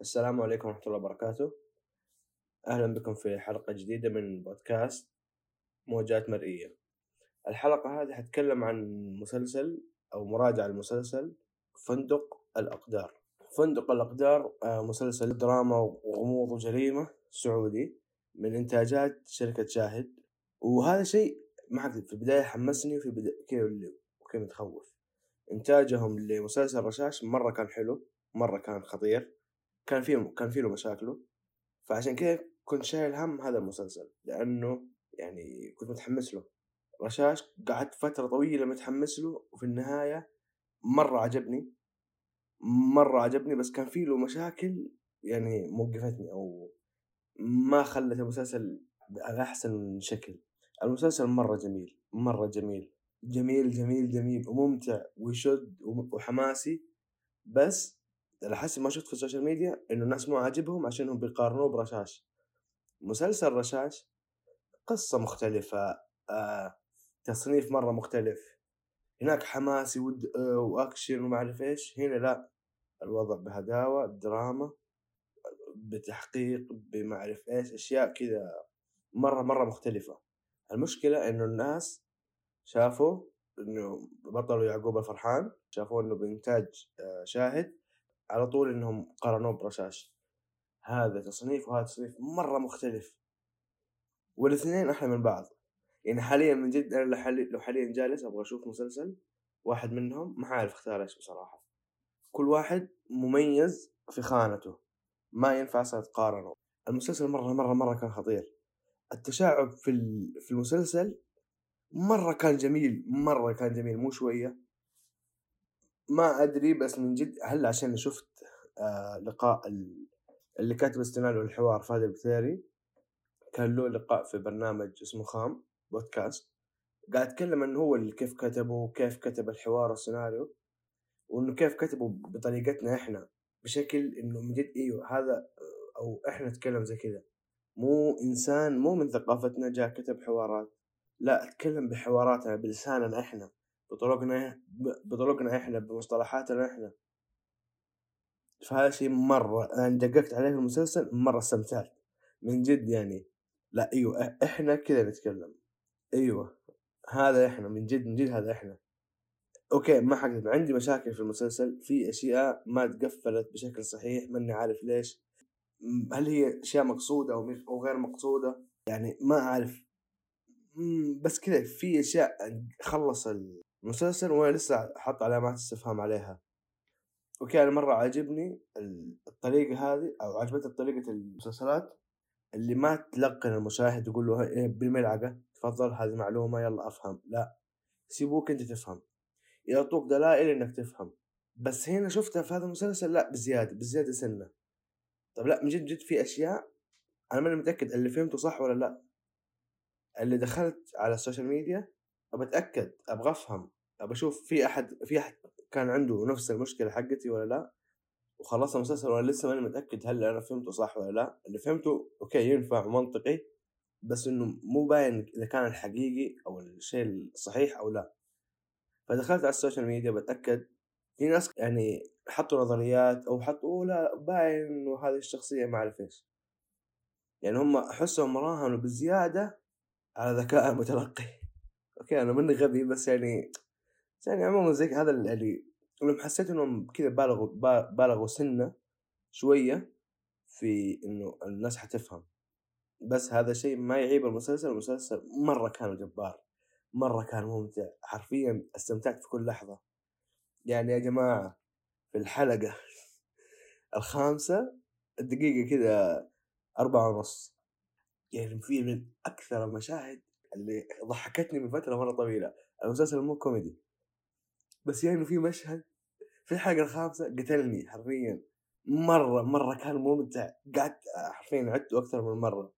السلام عليكم ورحمة الله وبركاته. أهلا بكم في حلقة جديدة من بودكاست موجات مرئية. الحلقة هذه حتكلم عن مسلسل أو مراجعة المسلسل فندق الأقدار. فندق الأقدار آه، مسلسل دراما وغموض وجريمة سعودي من إنتاجات شركة شاهد. وهذا شيء ما في البداية حمسني وفي البداية كذا وكذا متخوف. إنتاجهم لمسلسل رشاش مرة كان حلو مرة كان خطير. كان فيه كان فيه له مشاكله. فعشان كذا كنت شايل هم هذا المسلسل لأنه يعني كنت متحمس له. رشاش قعدت فترة طويلة متحمس له وفي النهاية مرة عجبني. مرة عجبني بس كان فيه له مشاكل يعني موقفتني أو ما خلت المسلسل على أحسن شكل. المسلسل مرة جميل مرة جميل. جميل جميل جميل وممتع ويشد وحماسي. بس على حسب ما شفت في ال social media إنه الناس مو عاجبهم عشانهم بيقارنوه برشاش. مسلسل رشاش قصة مختلفة آه، تصنيف مرة مختلف. هناك حماسي ود آه، وأكشن وما أعرف إيش. هنا لا الوضع بهداوة دراما بتحقيق بما أعرف إيش أشياء كذا مرة مرة مختلفة. المشكلة إنه الناس شافوا إنه بطلوا يعقوب الفرحان شافوا إنه بإنتاج آه، شاهد. على طول إنهم قارنوه برشاش. هذا تصنيف وهذا تصنيف مرة مختلف. والاثنين أحلى من بعض. يعني حاليا من جد أنا لو حاليا جالس أبغى أشوف مسلسل واحد منهم ما عارف اختار إيش بصراحة كل واحد مميز في خانته. ما ينفع أصلا تقارنه. المسلسل مرة مرة مرة كان خطير. التشعب في في المسلسل مرة كان جميل مرة كان جميل مو شوية. ما أدري بس من جد هل عشان شفت آه لقاء اللي كاتب السيناريو الحوار فهد البثيري كان له لقاء في برنامج اسمه خام بودكاست قاعد يتكلم انه هو اللي كيف كتبه وكيف كتب الحوار والسيناريو وإنه كيف كتبه بطريقتنا إحنا بشكل إنه من جد إيوه هذا أو إحنا نتكلم زي كذا. مو إنسان مو من ثقافتنا جاء كتب حوارات لا اتكلم بحواراتنا بلساننا إحنا. بطرقنا بطرقنا إحنا بمصطلحاتنا إحنا. فهذا شيء مرة أنا دققت عليه في المسلسل مرة استمتعت. من جد يعني. لا أيوة إحنا كذا نتكلم. أيوة. هذا إحنا من جد من جد هذا إحنا. okay ما حكذب عندي مشاكل في المسلسل. في أشياء ما تقفلت بشكل صحيح ماني عارف ليش. هل هي أشياء مقصودة أو غير مقصودة؟ يعني ما أعرف. بس كذا في أشياء خلص المسلسل وأنا لسه حط علامات استفهام عليها. okay أنا مرة عاجبني الطريقة هذه أو عجبتني طريقة المسلسلات اللي ما تلقن المشاهد يقول له إيه بالملعقة تفضل هذه معلومة يلا أفهم. لا سيبوك أنت تفهم. يعطوك دلائل إنك تفهم. بس هنا شفتها في هذا المسلسل لا بزيادة بزيادة سنة. طب لا من جد جد في أشياء أنا ماني متأكد اللي فهمته صح ولا لا. اللي دخلت على ال social media أبى أتأكد أبغى أفهم ابى أشوف في أحد في أحد كان عنده نفس المشكلة حقتي ولا لا؟ وخلصت المسلسل وأنا لسه ماني متأكد هل أنا فهمته صح ولا لا. اللي فهمته okay ينفع منطقي بس إنه مو باين إذا كان الحقيقي أو الشيء الصحيح أو لا. فدخلت على ال social media بتأكد في ناس يعني حطوا نظريات أو حطوا لا باين انه هذه الشخصية ما أعرف إيش. يعني هم احسهم راهنوا بزيادة على ذكاء المتلقي. okay أنا مني غبي بس يعني يعني عموما زي هذا اللي لما حسيت إنهم كذا بالغوا بالغوا سنة شوية في إنه الناس حتفهم. بس هذا شيء ما يعيب المسلسل المسلسل مرة كان جبار مرة كان ممتع. حرفيا استمتعت في كل لحظة. يعني يا جماعة في الحلقة الخامسة الدقيقة كذا أربعة ونص. يعني في من أكثر المشاهد اللي ضحكتني من فترة مرة طويلة المسلسل مو كوميدي. بس يعني في مشهد في الحلقة الخامسة قتلني حرفيا. مرة مرة كان ممتع. قعدت حرفيا عدته أكثر من مرة.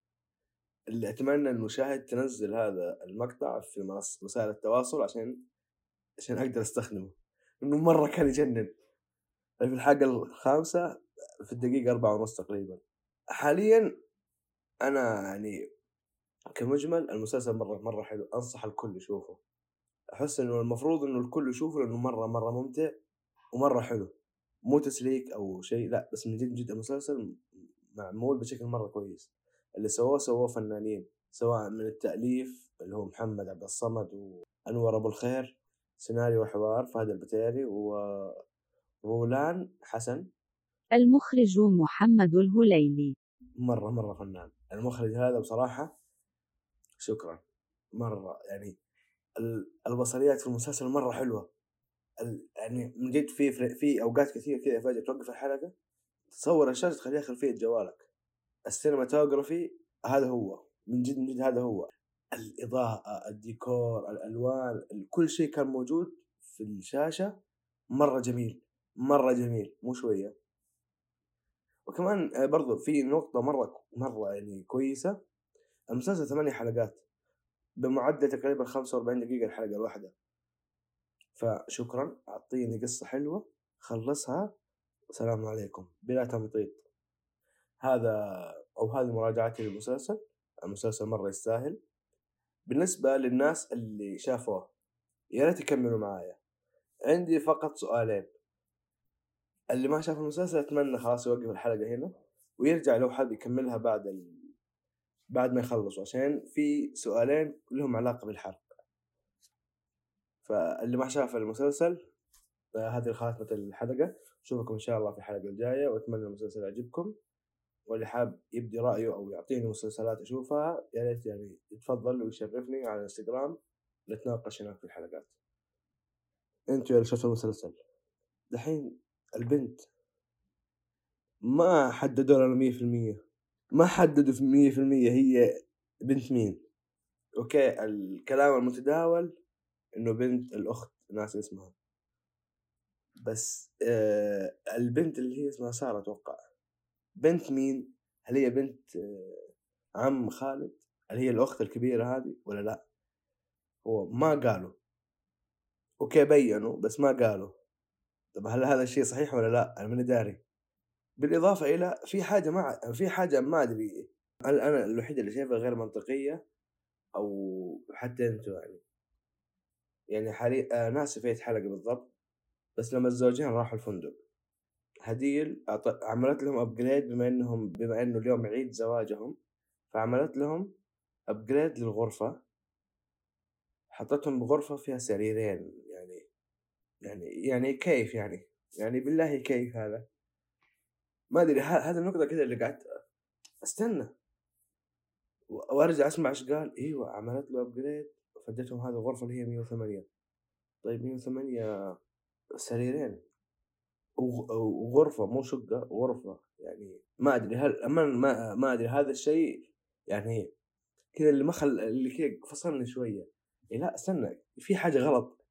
اللي أتمنى المشاهد تنزل هذا المقطع في وسائل التواصل عشان عشان أقدر أستخدمه. إنه مرة كان يجنن. في الحلقة الخامسة في الدقيقة أربعة ونص تقريبا. حاليا أنا يعني كمجمل المسلسل مرة مرة حلو أنصح الكل يشوفه. أحس إنه المفروض إنه الكل يشوفه لأنه مرة مرة ممتع ومرة حلو. مو تسليك أو شيء لا بس من جد جد المسلسل معمول بشكل مرة كويس. اللي سووه سووه فنانين سواء من التأليف اللي هو محمد عبد الصمد وأنور أبو الخير سيناريو وحوار فهد البتيري ورولان حسن. المخرج محمد الهليلي. مرة مرة فنان. المخرج هذا بصراحة شكرا. مرة يعني البصريات في المسلسل مرة حلوة. يعني من جد في في أوقات كثير كذا فجأة توقف الحلقة تصور الشاشة تخليها خلفية جوالك. ال cinematography هذا هو من جد من جد هذا هو. الإضاءة الديكور الألوان كل شيء كان موجود في الشاشة مرة جميل مرة جميل مو شوية. وكمان آه، برضو في نقطة مرة مرة يعني كويسة. المسلسل ثمانية حلقات بمعدل تقريبا خمسة وأربعين دقيقة الحلقة الواحدة. فشكرا أعطيني قصة حلوة خلصها والسلام عليكم بلا تمطيط. هذا أو هذه مراجعتي للمسلسل المسلسل مرة يستاهل. بالنسبة للناس اللي شافوه يا ريت يكملوا معايا. عندي فقط سؤالين. اللي ما شاف المسلسل أتمنى خلاص يوقف الحلقة هنا ويرجع لو حاب يكملها بعد ال... بعد ما يخلصوا عشان في سؤالين لهم علاقة بالحرق فاللي ما شاف المسلسل هذه خاتمة الحلقة. أشوفكم إن شاء الله في الحلقة الجاية وأتمنى المسلسل يعجبكم. واللي حاب يبدي رأيه أو يعطيني مسلسلات أشوفها يا ريت يعني يتفضل ويشرفني على الإنستغرام. نتناقش هناك في الحلقات. أنتوا اللي شفتوا المسلسل؟ دحين البنت ما حددوا لنا مية في المية. ما حددوا في مية في المية هي بنت مين. أوكي الكلام المتداول إنه بنت الأخت ناس اسمها. بس آه البنت اللي هي اسمها سارة أتوقع. بنت مين؟ هل هي بنت آه عم خالد؟ هل هي الأخت الكبيرة هذه ولا لا؟ هو ما قالوا. أوكي بينوا بس ما قالوا. طب هل هذا الشيء صحيح ولا لا؟ أنا ماني داري. بالإضافة إلى في حاجة ما في حاجة ما أدري أنا الوحيده اللي شايفها غير منطقية؟ أو حتى أنتم يعني يعني حالي آه ناسي في حلقة بالضبط بس لما الزوجين راحوا الفندق هديل عملت لهم upgrade بما إنهم بما إنه اليوم عيد زواجهم فعملت لهم upgrade للغرفة حطتهم بغرفة فيها سريرين يعني يعني كيف يعني؟ يعني بالله كيف هذا؟ ما أدري هذه النقطة كذا اللي قعدت أستنى. وأرجع أسمع إيش قال. إيوه عملت له upgrade فديتهم هذه الغرفة اللي هي 108 طيب 108 سريرين. وغرفة مو شقة غرفة يعني ما أدري هل ما ما, أدري هذا الشيء يعني كذا اللي ما خل اللي كذا فصلني شوية. إيه لا أستنى في حاجة غلط.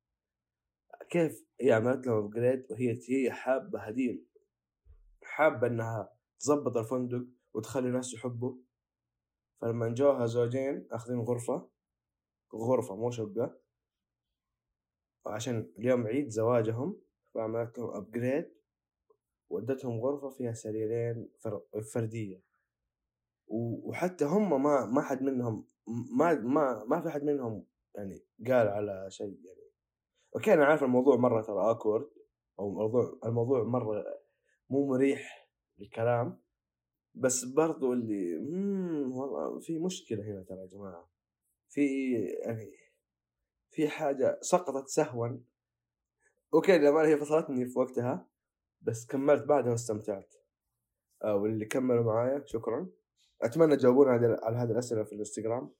كيف هي عملت لهم upgrade وهي هي حابة هديل؟ حابة إنها تظبط الفندق وتخلي الناس يحبوا فلما جوها زوجين أخذين غرفة غرفة مو شقة عشان اليوم عيد زواجهم فعملت لهم ابجريد ودتهم غرفة فيها سريرين فردية. وحتى هم ما ما حد منهم ما ما ما في حد منهم يعني قال على شيء يعني. okay أنا عارف الموضوع مرة ترى awkward أو موضوع الموضوع مرة مو مريح للكلام بس برضو اللي والله في مشكلة هنا ترى يا جماعة. في يعني في حاجة سقطت سهوا. okay لما هي فصلتني في وقتها بس كملت بعدها واستمتعت. آه واللي كملوا معايا شكرا. أتمنى تجاوبون على هذه الأسئلة في الإنستغرام.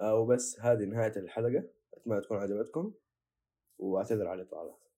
آه وبس هذه نهاية الحلقة. أتمنى تكون عجبتكم وأعتذر على الإطالة.